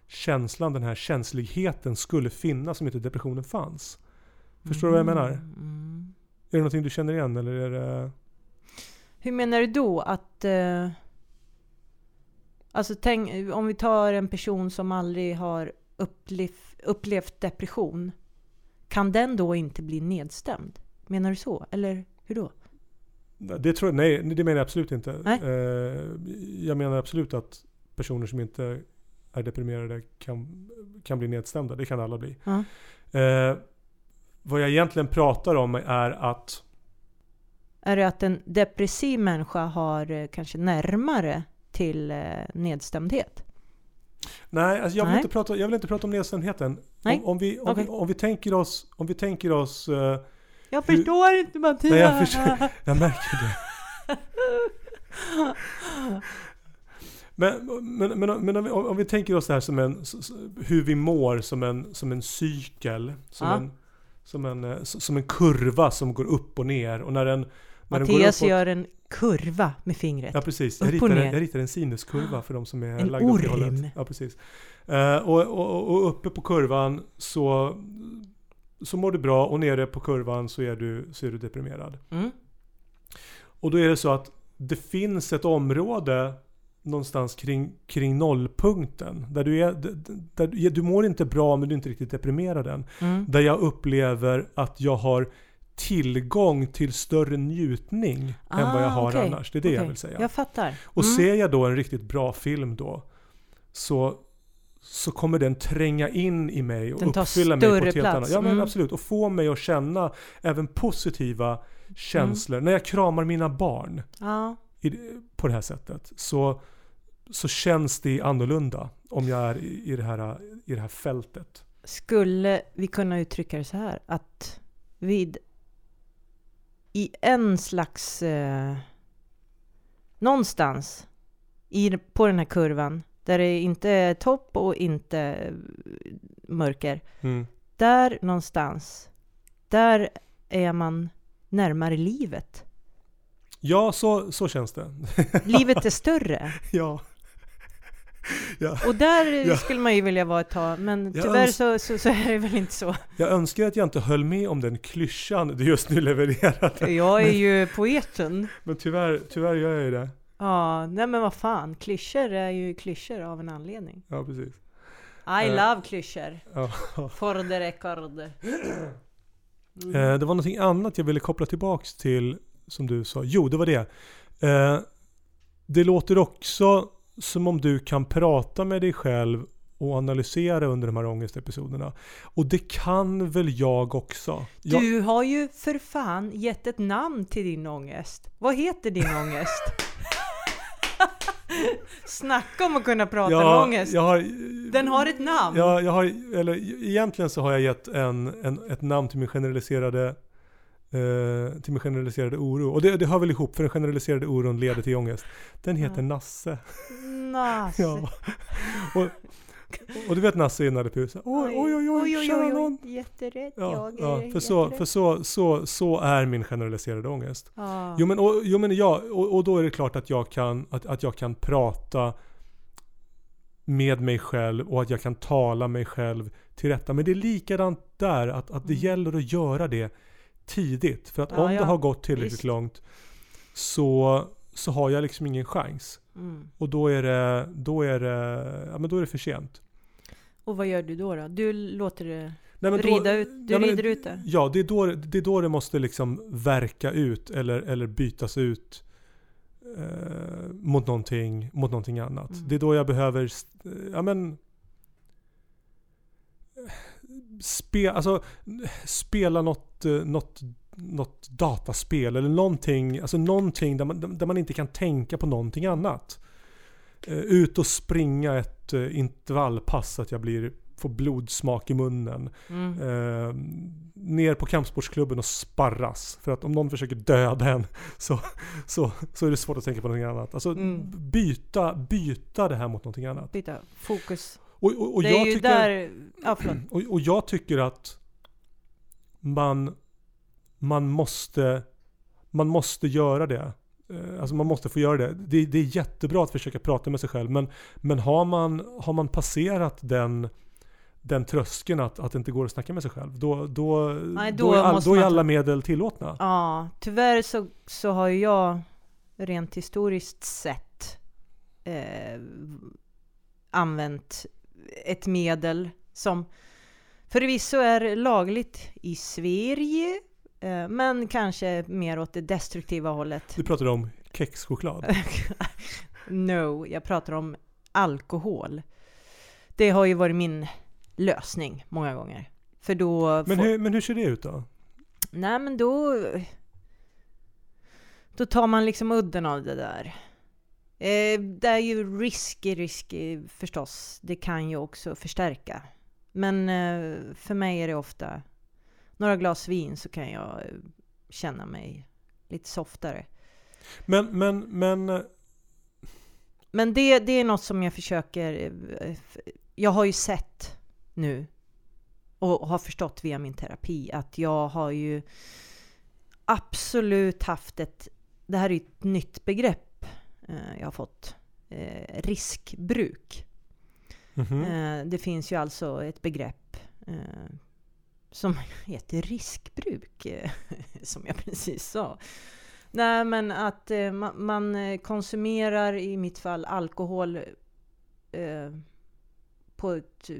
känslan, den här känsligheten skulle finnas om inte depressionen fanns. Förstår du vad jag menar? Mm. Är det någonting du känner igen eller är det... Hur menar du då att... Eh, alltså tänk, om vi tar en person som aldrig har upplevt, upplevt depression. Kan den då inte bli nedstämd? Menar du så? Eller hur då? Det tror jag, nej, det menar jag absolut inte. Nej. Eh, jag menar absolut att personer som inte är deprimerade kan, kan bli nedstämda. Det kan alla bli. Eh, vad jag egentligen pratar om är att Är det att en depressiv människa har eh, kanske närmare till eh, nedstämdhet? Nej, alltså jag, vill Nej. inte prata, jag vill inte prata om nedstämdheten. Om, om, vi, om, Okej. vi, om vi tänker oss, om vi tänker oss eh, Jag Hur- förstår inte Mattias! Nej, jag. Jag märker det. Men, men, men, men om, vi, om vi tänker oss det här som en, hur vi mår som en, som en cykel. Som, Ja. en, som, en, eh, som en kurva som går upp och ner. Och när den, när den går Mattias uppåt, gör en kurva med fingret. Ja precis, jag ritar, en, jag ritar en sinuskurva för de som är En lagda åt det orm. hållet. Ja precis. Eh, och, och, och uppe på kurvan så, så mår du bra och nere på kurvan så är du, så är du deprimerad. Mm. Och då är det så att det finns ett område någonstans kring, kring nollpunkten. Där du, är, där du mår inte bra men du är inte riktigt deprimerad än. Mm. Där jag upplever att jag har tillgång till större njutning än vad jag Ah, har okej. annars. Det är det jag Okej. vill säga. Jag fattar. Och Mm. ser jag då en riktigt bra film då så, så kommer den tränga in i mig och Den uppfylla mig på ett helt plats. annat Ja men Mm. absolut. Och få mig att känna även positiva känslor. Mm. När jag kramar mina barn Ja. i, på det här sättet så, så känns det annorlunda om jag är i, i, det här, i det här fältet. Skulle vi kunna uttrycka det så här att vid i en slags eh, någonstans i, på den här kurvan där det inte är topp och inte eh, mörker. Mm. Där någonstans, där är man närmare livet. Ja, så, så känns det. Livet är större. ja. Ja. Och där Ja. skulle man ju vilja vara ett tag, men Jag tyvärr så, så, så är det väl inte så. Jag önskar att jag inte höll med om den klyschan du just nu levererade. Jag är ju poeten. Men tyvärr, tyvärr gör jag ju det. Ja, nej men vad fan, klyschor är ju klyschor av en anledning. Ja, precis. I Eh. love klyschor. Ja. For the record. Mm. Eh, det var någonting annat jag ville koppla tillbaks till som du sa. Jo, det var det. Eh, det låter också som om du kan prata med dig själv och analysera under de här ångestepisoderna. Och det kan väl jag också. Jag, Du har ju för fan gett ett namn till din ångest. Vad heter din ångest? Snacka om att kunna prata med ångest. har, Den har ett namn. Ja, jag har, eller egentligen så har jag gett en, en, ett namn till min generaliserade eh, till min generaliserade oro. Och det, det hör väl ihop, för den generaliserade oron leder till ångest. Den heter Ja. Nasse. Nasse. Ja. Och, och du vet Nasse i Nalle Oj, oj, oj, oj, kära någon. Jätterätt, Ja, jag är ja, för så, för så, så, så är min generaliserade ångest. Ja. Jo men, och, jo, men ja, och, och då är det klart att jag, kan, att, att jag kan prata med mig själv och att jag kan tala mig själv till rätta. Men det är likadant där, att, att det Mm. gäller att göra det tidigt. För att Ja, om ja. det har gått tillräckligt Visst. långt så, så har jag liksom ingen chans. Mm. Och då är det, då är det, ja, men då är det för sent. Och vad gör du då? då? Du låter det Nej, då- rida ut, du ja, men- rider ut det? Ja, det är, då, det är då det måste liksom verka ut eller, eller bytas ut eh, mot, någonting, mot någonting annat. Mm. Det är då jag behöver, ja men spe, alltså, spela något, eh, något, något dataspel eller någonting, alltså någonting där man, där man inte kan tänka på någonting annat. Eh, ut och springa ett eh, intervallpass så att jag blir, får blodsmak i munnen. Mm. Eh, ner på kampsportsklubben och sparras. För att om någon försöker döda en så, så, så är det svårt att tänka på någonting annat. Alltså Mm. byta, byta det här mot någonting annat. Byta fokus. Och, och, och, det är jag ju tycker, där... Ja, och, och jag tycker att man, man, måste, man måste göra det. Eh, Alltså man måste få göra det. det. Det är jättebra att försöka prata med sig själv. Men, men har, man, har man passerat den, den tröskeln att, att det inte går att snacka med sig själv. Då, då, Nej, då, då är, all, då är alla ta- medel tillåtna. Ja, tyvärr så, så har jag rent historiskt sett eh, använt ett medel som förvisso är lagligt i Sverige, eh, men kanske mer åt det destruktiva hållet. Du pratar om kexchoklad. no, jag pratar om alkohol. Det har ju varit min lösning många gånger. För då... Men får- hur, men hur ser det ut då? Nej men då... Då tar man liksom udden av det där. Eh, det är ju risky, risky förstås. Det kan ju också förstärka. Men eh, för mig är det ofta några glas vin så kan jag eh, känna mig lite softare. Men, men, men eh, Men det, det är något som jag försöker... eh, Jag har ju sett nu och har förstått via min terapi att jag har ju absolut haft ett... Det här är ju ett nytt begrepp jag har fått. Eh, riskbruk. mhm. Eh, det finns ju alltså ett begrepp eh, som heter riskbruk, eh, som jag precis sa. Nej, men att eh, man, eh, konsumerar, i mitt fall, alkohol eh, på, ett, eh,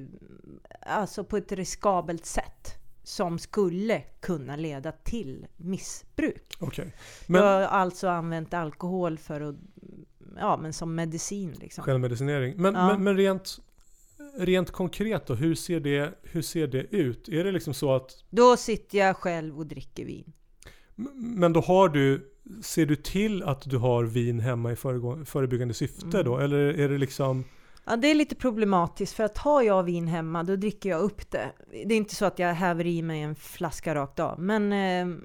alltså på ett riskabelt sätt som skulle kunna leda till missbruk. Jag Men har alltså använt alkohol för att, ja men som medicin liksom. självmedicinering. Men, Ja. men, men rent, rent konkret då, hur ser, det, hur ser det ut? Är det liksom så att Då sitter jag själv och dricker vin. Men då har du, ser du till att du har vin hemma i förebyggande syfte Mm. då? Eller är det liksom, Ja, det är lite problematiskt för att har jag vin hemma då dricker jag upp det. Det är inte så att jag häver i mig en flaska rakt av. Men eh,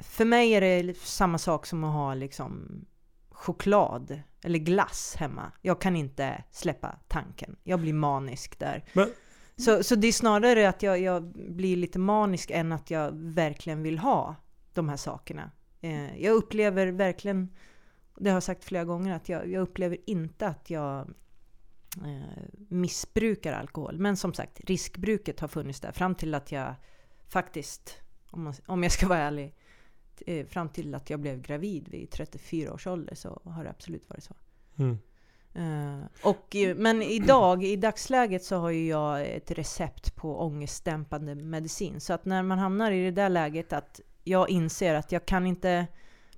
för mig är det samma sak som att ha liksom choklad eller glass hemma. Jag kan inte släppa tanken. Jag blir manisk där. Men- Så, så det är snarare att jag, jag blir lite manisk än att jag verkligen vill ha de här sakerna. Eh, jag upplever verkligen, det har jag sagt flera gånger, att jag, jag upplever inte att jag missbrukar alkohol. Men som sagt, riskbruket har funnits där fram till att jag faktiskt, om, man, om jag ska vara ärlig, eh, fram till att jag blev gravid vid 34 års ålder så har det absolut varit så. Mm. Eh, och, eh, men idag, i dagsläget så har ju jag ett recept på ångestdämpande medicin. Så att när man hamnar i det där läget att jag inser att jag kan inte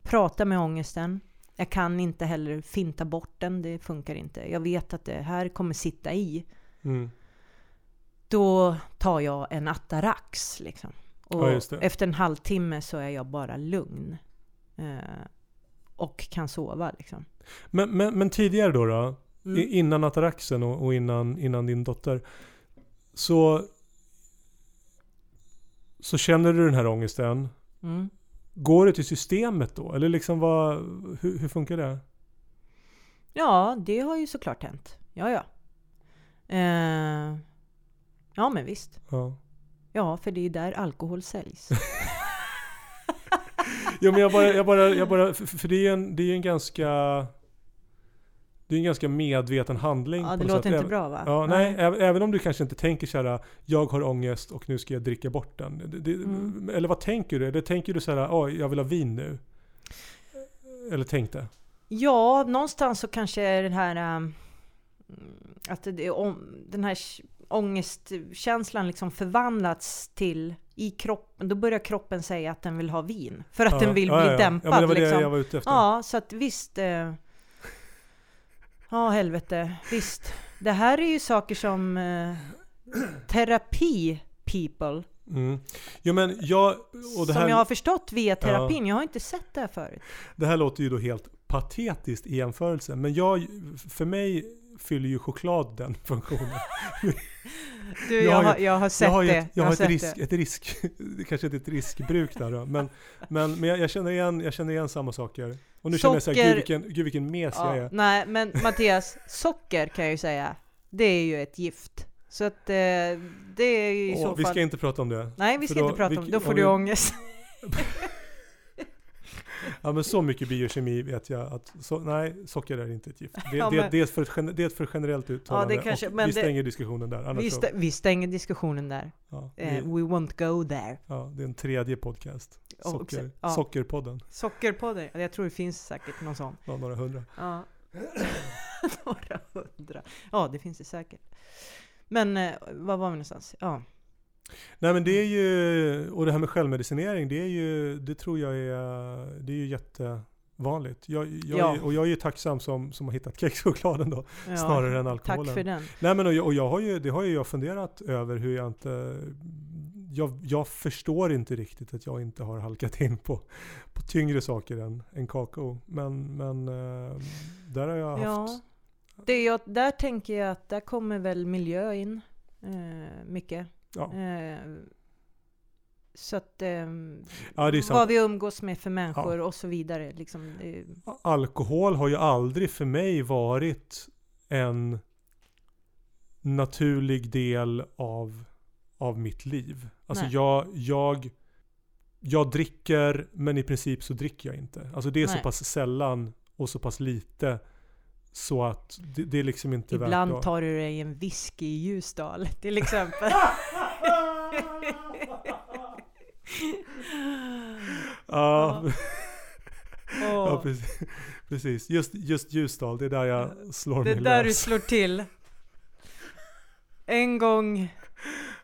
prata med ångesten. Jag kan inte heller finta bort den, det funkar inte. Jag vet att det här kommer sitta i. Mm. Då tar jag en Atarax liksom. Och Ja, efter en halvtimme så är jag bara lugn. Eh, och kan sova liksom. Men, men, men tidigare då, då Mm. innan ataraxen och, och innan, innan din dotter. Så, så känner du den här ångesten. Mm. Går det till systemet då? Eller liksom vad, hur, hur funkar det? Ja, det har ju såklart hänt. Ja, ja. Eh, ja, men visst. Ja. Ja, för det är där alkohol säljs. Jo men jag bara, jag bara, jag bara för, det är ju en, det är ju en ganska Det är en ganska medveten handling Ja, det låter sätt. inte bra va? Ja, nej, även, även om du kanske inte tänker så här, jag har ångest och nu ska jag dricka bort den. Det, det, Mm. Eller vad tänker du? Eller tänker du så här, oj, jag vill ha vin nu? Eller tänkte? Ja, någonstans så kanske den här... ähm, att det, om, den här ångestkänslan liksom förvandlats till i kroppen. Då börjar kroppen säga att den vill ha vin. För att Ja, den vill ja, bli ja, ja. dämpad. Ja, men det var liksom. det jag var ute efter. Ja, så att visst. Eh, ja, helvete. Visst. Det här är ju saker som eh, terapi people. Mm. Jo men jag, och det som här, jag har förstått via terapin. Jag har inte sett det här förut. det här låter ju då helt patetiskt i jämförelse. Men jag, för mig fyller ju choklad den funktionen. Du, Jag jag, har ju- har, jag har sett jag har det. ett, jag har ett, risk, det. ett risk, kanske inte är ett riskbruk där då, men, men, men jag, jag, känner igen, jag känner igen samma saker. Och nu känner jag såhär, Socker- gud vilken, gud vilken mes jag Ja, är. nej, men Mattias, socker kan jag ju säga. Det är ju ett gift. Så att eh, det är ju i Och så vi fall... ska inte prata om det. Nej, vi ska då- inte prata vi- om det. Då får du vi- ångest. Ja men så mycket biokemi vet jag att, så, nej, socker är inte ett gift. Det, Ja, det, men- det, är, för, det är ett för generellt uttalande. kanske- och men vi stänger diskussionen där. Vi, så, stä- vi stänger diskussionen där. ja, Eh, vi, we won't go there. ja, det är en tredje podcast. Socker, ja. Sockerpodden. Sockerpodden. Jag tror det finns säkert någon sån. Ja, några hundra. Ja. Några hundra. Ja, det finns det säkert. Men eh, var var vi någonstans? Ja. Nej men det är ju, och det här med självmedicinering, det är ju, det tror jag är, det är ju jättevanligt. Jag, jag Ja. är, och jag är ju tacksam som, som har hittat kexchokladen då, ja. snarare än alkoholen. Tack för den. Nej men och jag, och jag har ju, det har ju jag funderat över hur jag inte, jag, jag förstår inte riktigt att jag inte har halkat in på, på tyngre saker än, än kakao. Men, men eh, där har jag haft, Ja. Det jag, där tänker jag att där kommer väl miljö in. Eh, mycket. Ja, Eh, så att... Eh, Ja, vad vi umgås med för människor och så vidare. Liksom, alkohol har ju aldrig för mig varit en naturlig del av, av mitt liv. Alltså Nej. jag, jag, jag dricker men i princip så dricker jag inte. Alltså det är så Nej. pass sällan och så pass lite så att det, det är liksom inte värt ibland att... tar du dig en whisky i Ljusdal till exempel. Ja, ja precis. precis. Just, just Ljusdal, det är där jag slår det är mig där du lös. slår till. En gång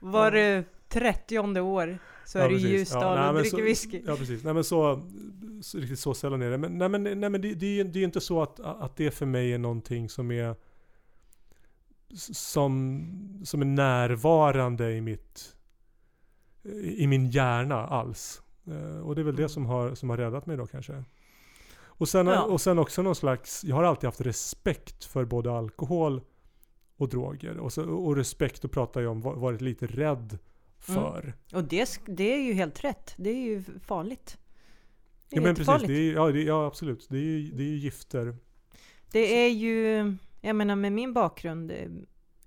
var det 30 år så Ja, är det precis. Ljusdal nej, och dricker så- whisky. Ja precis. Nej men så, så riktigt så sällan är det. Men, nej men, nej, men det, det, är ju- det är ju inte så att, att det för mig är någonting som är som, som är närvarande i mitt i min hjärna alls. Eh, Och det är väl det som har, som har räddat mig då kanske. Och sen, Ja. och sen också någon slags, jag har alltid haft respekt för både alkohol och droger. Och, så, och respekt, då pratar jag om, va- varit lite rädd för. Och det, det är ju helt rätt. Det är ju farligt. Är Ja men precis, det är, ja, det, ja absolut. Det är ju det är ju gifter. Det är ju, jag menar med min bakgrund, eh,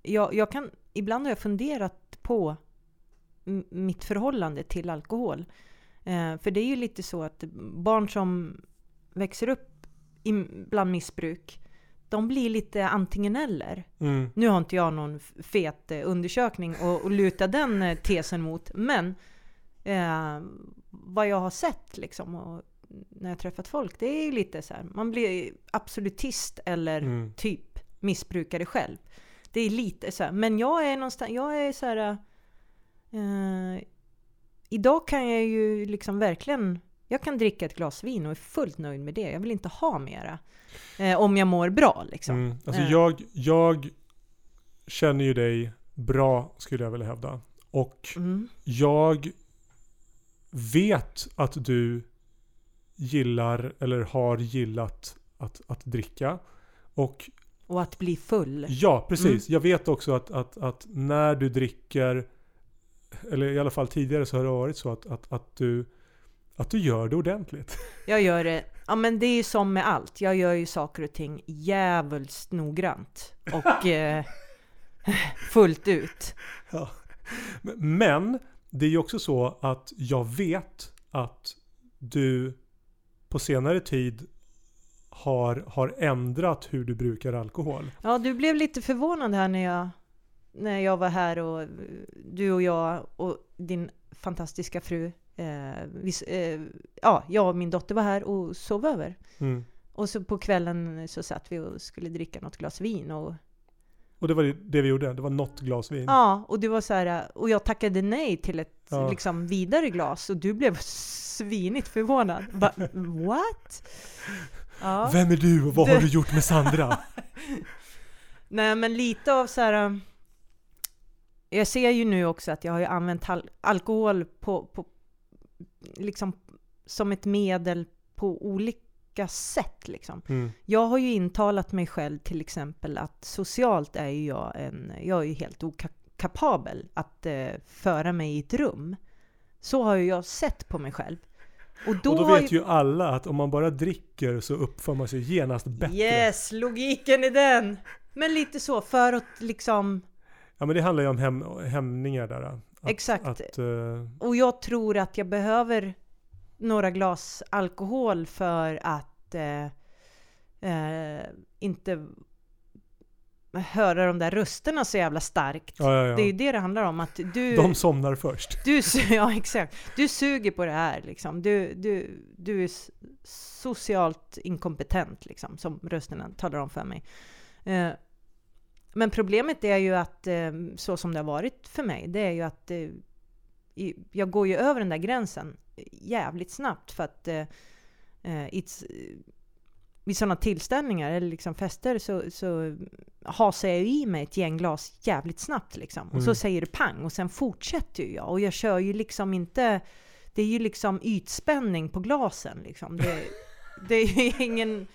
jag, jag kan, ibland har jag funderat på mitt förhållande till alkohol. Eh, för det är ju lite så att barn som växer upp i, bland missbruk, de blir lite antingen eller. Mm. Nu har inte jag någon fet eh, undersökning och, och luta den eh, tesen mot, men eh, vad jag har sett liksom och när jag träffat folk, det är ju lite så här, man blir absolutist eller Mm. typ missbrukare själv. Det är lite så här, men jag är någonstans, jag är så här, eh, idag kan jag ju liksom verkligen, jag kan dricka ett glas vin och är fullt nöjd med det. Jag vill inte ha mera. Eh, om jag mår bra liksom. Mm. Alltså Eh. jag, jag känner ju dig bra skulle jag vilja hävda. Och Mm. jag vet att du gillar eller har gillat att, att dricka. Och Och att bli full. ja, precis. Mm. Jag vet också att, att, att när du dricker, eller i alla fall tidigare så har det varit så att, att, att, du, att du gör det ordentligt. Jag gör det, ja men det är ju som med allt. Jag gör ju saker och ting jävligt noggrant. Och eh, fullt ut. Ja. Men- det är ju också så att jag vet att du på senare tid har, har ändrat hur du brukar alkohol. Ja, du blev lite förvånad här när jag, när jag var här och du och jag och din fantastiska fru, eh, vi, s- eh, ja, jag och min dotter var här och sov över. Mm. Och så på kvällen så satt vi och skulle dricka något glas vin och Och det var det- det vi gjorde. Det var något glas vin. Ja, och du var så här, och jag tackade nej till ett Ja. liksom vidare glas och du blev svinigt förvånad. Va, what? Ja. Vem är du och vad har Du- du gjort med Sandra? Nej men lite av så här. um, Jag ser ju nu också att jag har använt al- alkohol på, på liksom som ett medel på olika sätt liksom. Mm. Jag har ju intalat mig själv till exempel att socialt är ju jag en, jag är ju helt okapabel att eh, föra mig i ett rum. Så har ju jag sett på mig själv. Och då, och då vet ju alla att om man bara dricker så uppför man sig genast bättre. Yes, logiken i den! Men lite så, för att liksom, Ja men det handlar ju om häm, hämningar där. Att, Exakt. Att, eh, och jag tror att jag behöver några glas alkohol för att eh, eh, inte höra de där rösterna så jävla starkt. ja, ja, ja. Det är ju det det handlar om, att du... De somnar först. Du, ja, exakt. Du suger på det här liksom. Du, du, du är socialt inkompetent liksom, som rösterna talar om för mig. Eh, men problemet är ju att, eh, så som det har varit för mig, det är ju att eh, jag går ju över den där gränsen jävligt snabbt för att eh, vid sådana tillställningar eller liksom fester så, så hasar jag i mig ett gäng glas jävligt snabbt liksom. Och så Mm. säger det pang och sen fortsätter jag. Och jag kör ju liksom inte... Det är ju liksom ytspänning på glasen liksom. Det, det är ju ingen...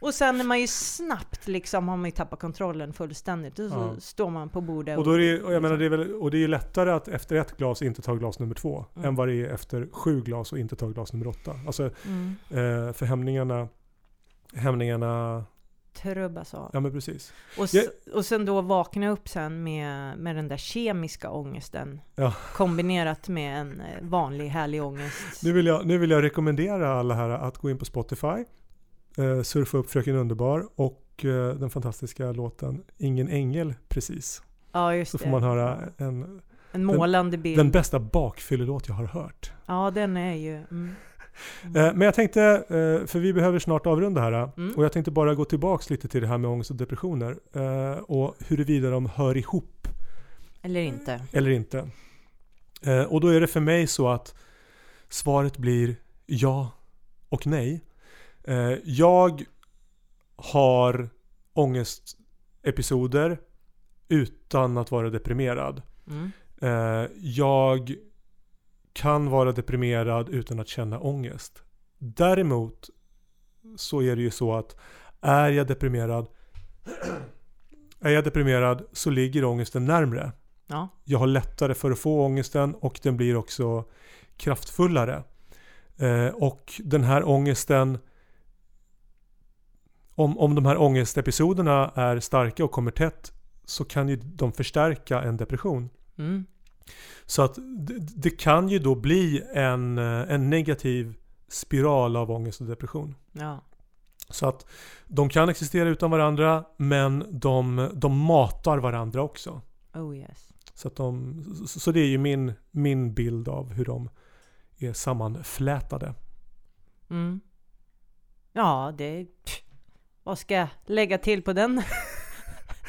Och sen är man ju snabbt liksom, har man ju tappat kontrollen fullständigt. Och så Ja. står man på bordet Och, då är det, och jag menar, det är väl, och det är ju lättare att efter ett glas inte ta glas nummer två. Mm. Än vad det är efter sju glas och inte ta glas nummer åtta. Alltså, Mm. eh, för hämningarna, hämningarna, Trubbas av. ja men precis. Och, Jag- och sen då vakna upp sen med, med den där kemiska ångesten. Ja. Kombinerat med en eh, vanlig härlig ångest. Nu vill, jag, nu vill jag rekommendera alla här att gå in på Spotify, eh, surfa upp Fröken Underbar och eh, den fantastiska låten Ingen ängel precis. Ja, just Så det. får man höra en, En målande bild. den bästa bakfyllelåt jag har hört. Ja, den är ju... Mm. Eh, Men jag tänkte, eh, för vi behöver snart avrunda här. Mm. Och jag tänkte bara gå tillbaks lite till det här med ångest och depressioner. eh, Och huruvida de hör ihop Eller inte. eller inte. Eh, Och då är det för mig så att svaret blir ja och nej. Eh, Jag har ångestepisoder utan att vara deprimerad. Mm. Eh, Jag kan vara deprimerad utan att känna ångest. Däremot så är det ju så att är jag deprimerad är jag deprimerad så ligger ångesten närmre. Ja. Jag har lättare för att få ångesten och den blir också kraftfullare. Eh, och den här ångesten om, om de här ångestepisoderna är starka och kommer tätt så kan ju de förstärka en depression. Mm. Så att det, det kan ju då bli en, en negativ spiral av ångest och depression. Ja. Så att de kan existera utan varandra men de, de matar varandra också. Oh yes. Så, att de, så så det är ju min, min bild av hur de är sammanflätade. Mm. Ja, det... pff, Vad ska jag lägga till på den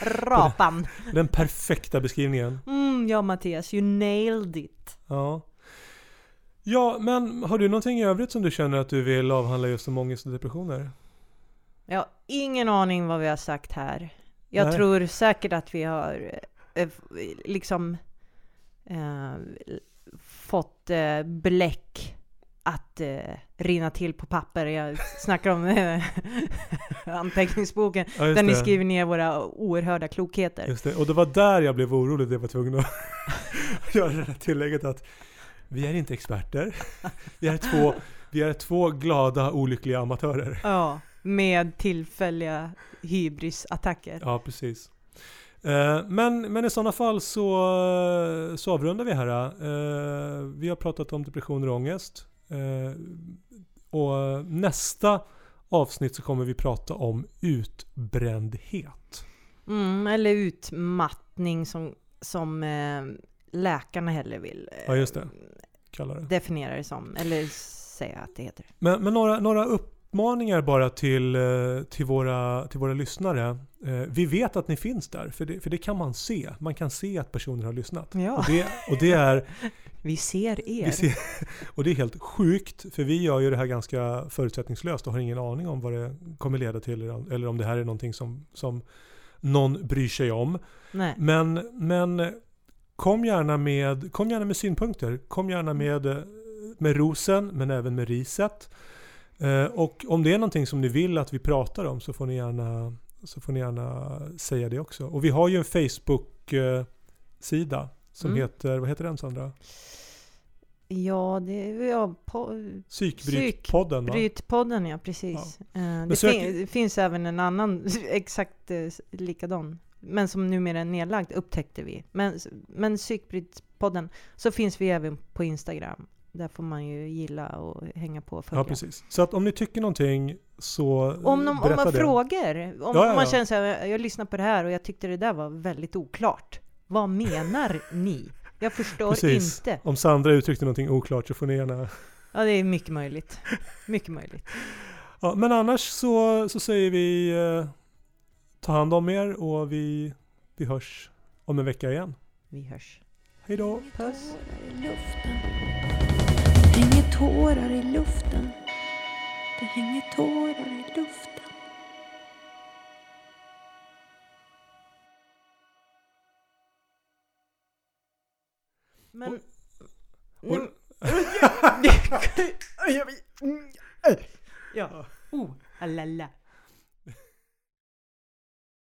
rapan? Den perfekta beskrivningen. Mm, ja Mattias, you nailed it. Ja. Ja, men har du någonting i övrigt som du känner att du vill avhandla just om ångest och depressioner? Jag har ingen aning vad vi har sagt här. Jag Nej. tror säkert att vi har eh, liksom eh, fått eh, bläck att eh, rinna till på papper. Jag snackar om eh, anteckningsboken Ja, där ni det. skriver ner våra oerhörda klokheter. Just det. Och det var där jag blev orolig jag var tvungen att göra det här tillägget att vi är inte experter. Vi är två, vi är två glada olyckliga amatörer. Ja, med tillfälliga hybrisattacker. Ja, precis. Eh, Men, men i sådana fall så, så avrundar vi här. Eh, Vi har pratat om depressioner och ångest. Eh, Och nästa avsnitt så kommer vi prata om utbrändhet. Mm, eller utmattning som, som eh, läkarna hellre vill eh, Ja, just det. Kallar det. definiera det som. Eller säga att det heter. Men, men några, några uppmaningar bara till, till, våra, till våra lyssnare. Vi vet att ni finns där, för det, för det kan man se. Man kan se att personer har lyssnat. Ja, Och det, och det är vi ser er. Vi ser, och det är helt sjukt, för vi gör ju det här ganska förutsättningslöst och har ingen aning om vad det kommer leda till eller- om det här är någonting som, som någon bryr sig om. Nej. Men, men kom, gärna med, kom gärna med synpunkter. Kom gärna med, eh, med rosen, men även med riset. Eh, Och om det är någonting som ni vill att vi pratar om så får ni gärna, så får ni gärna säga det också. Och vi har ju en Facebook-sida som Mm. heter, vad heter den Sandra? Ja, det är ja, Psykbrytpodden va? Brytpodden, ja precis. Eh, det, sök- fin, finns även en annan exakt eh, likadan. Men som numera är nedlagd upptäckte vi. Men, men Psykbrytpodden, så finns vi även på Instagram. Där får man ju gilla och hänga på och följa. Ja, precis. Så att om ni tycker någonting så Om, de, om man det. frågar, om Ja, ja, man ja. känner så här, jag lyssnar på det här och jag tyckte det där var väldigt oklart. Vad menar ni? Jag förstår Precis. inte. Om Sandra uttryckte någonting oklart så får ni gärna... Ja, det är mycket möjligt. Mycket möjligt. Ja, men annars så, så säger vi eh, ta hand om er och vi, vi hörs om en vecka igen. Vi hörs. Hej då! Puss. Det hänger tårar i luften. Det hänger tårar i luften. Men... Oj. Nej, ja. Oh, alala.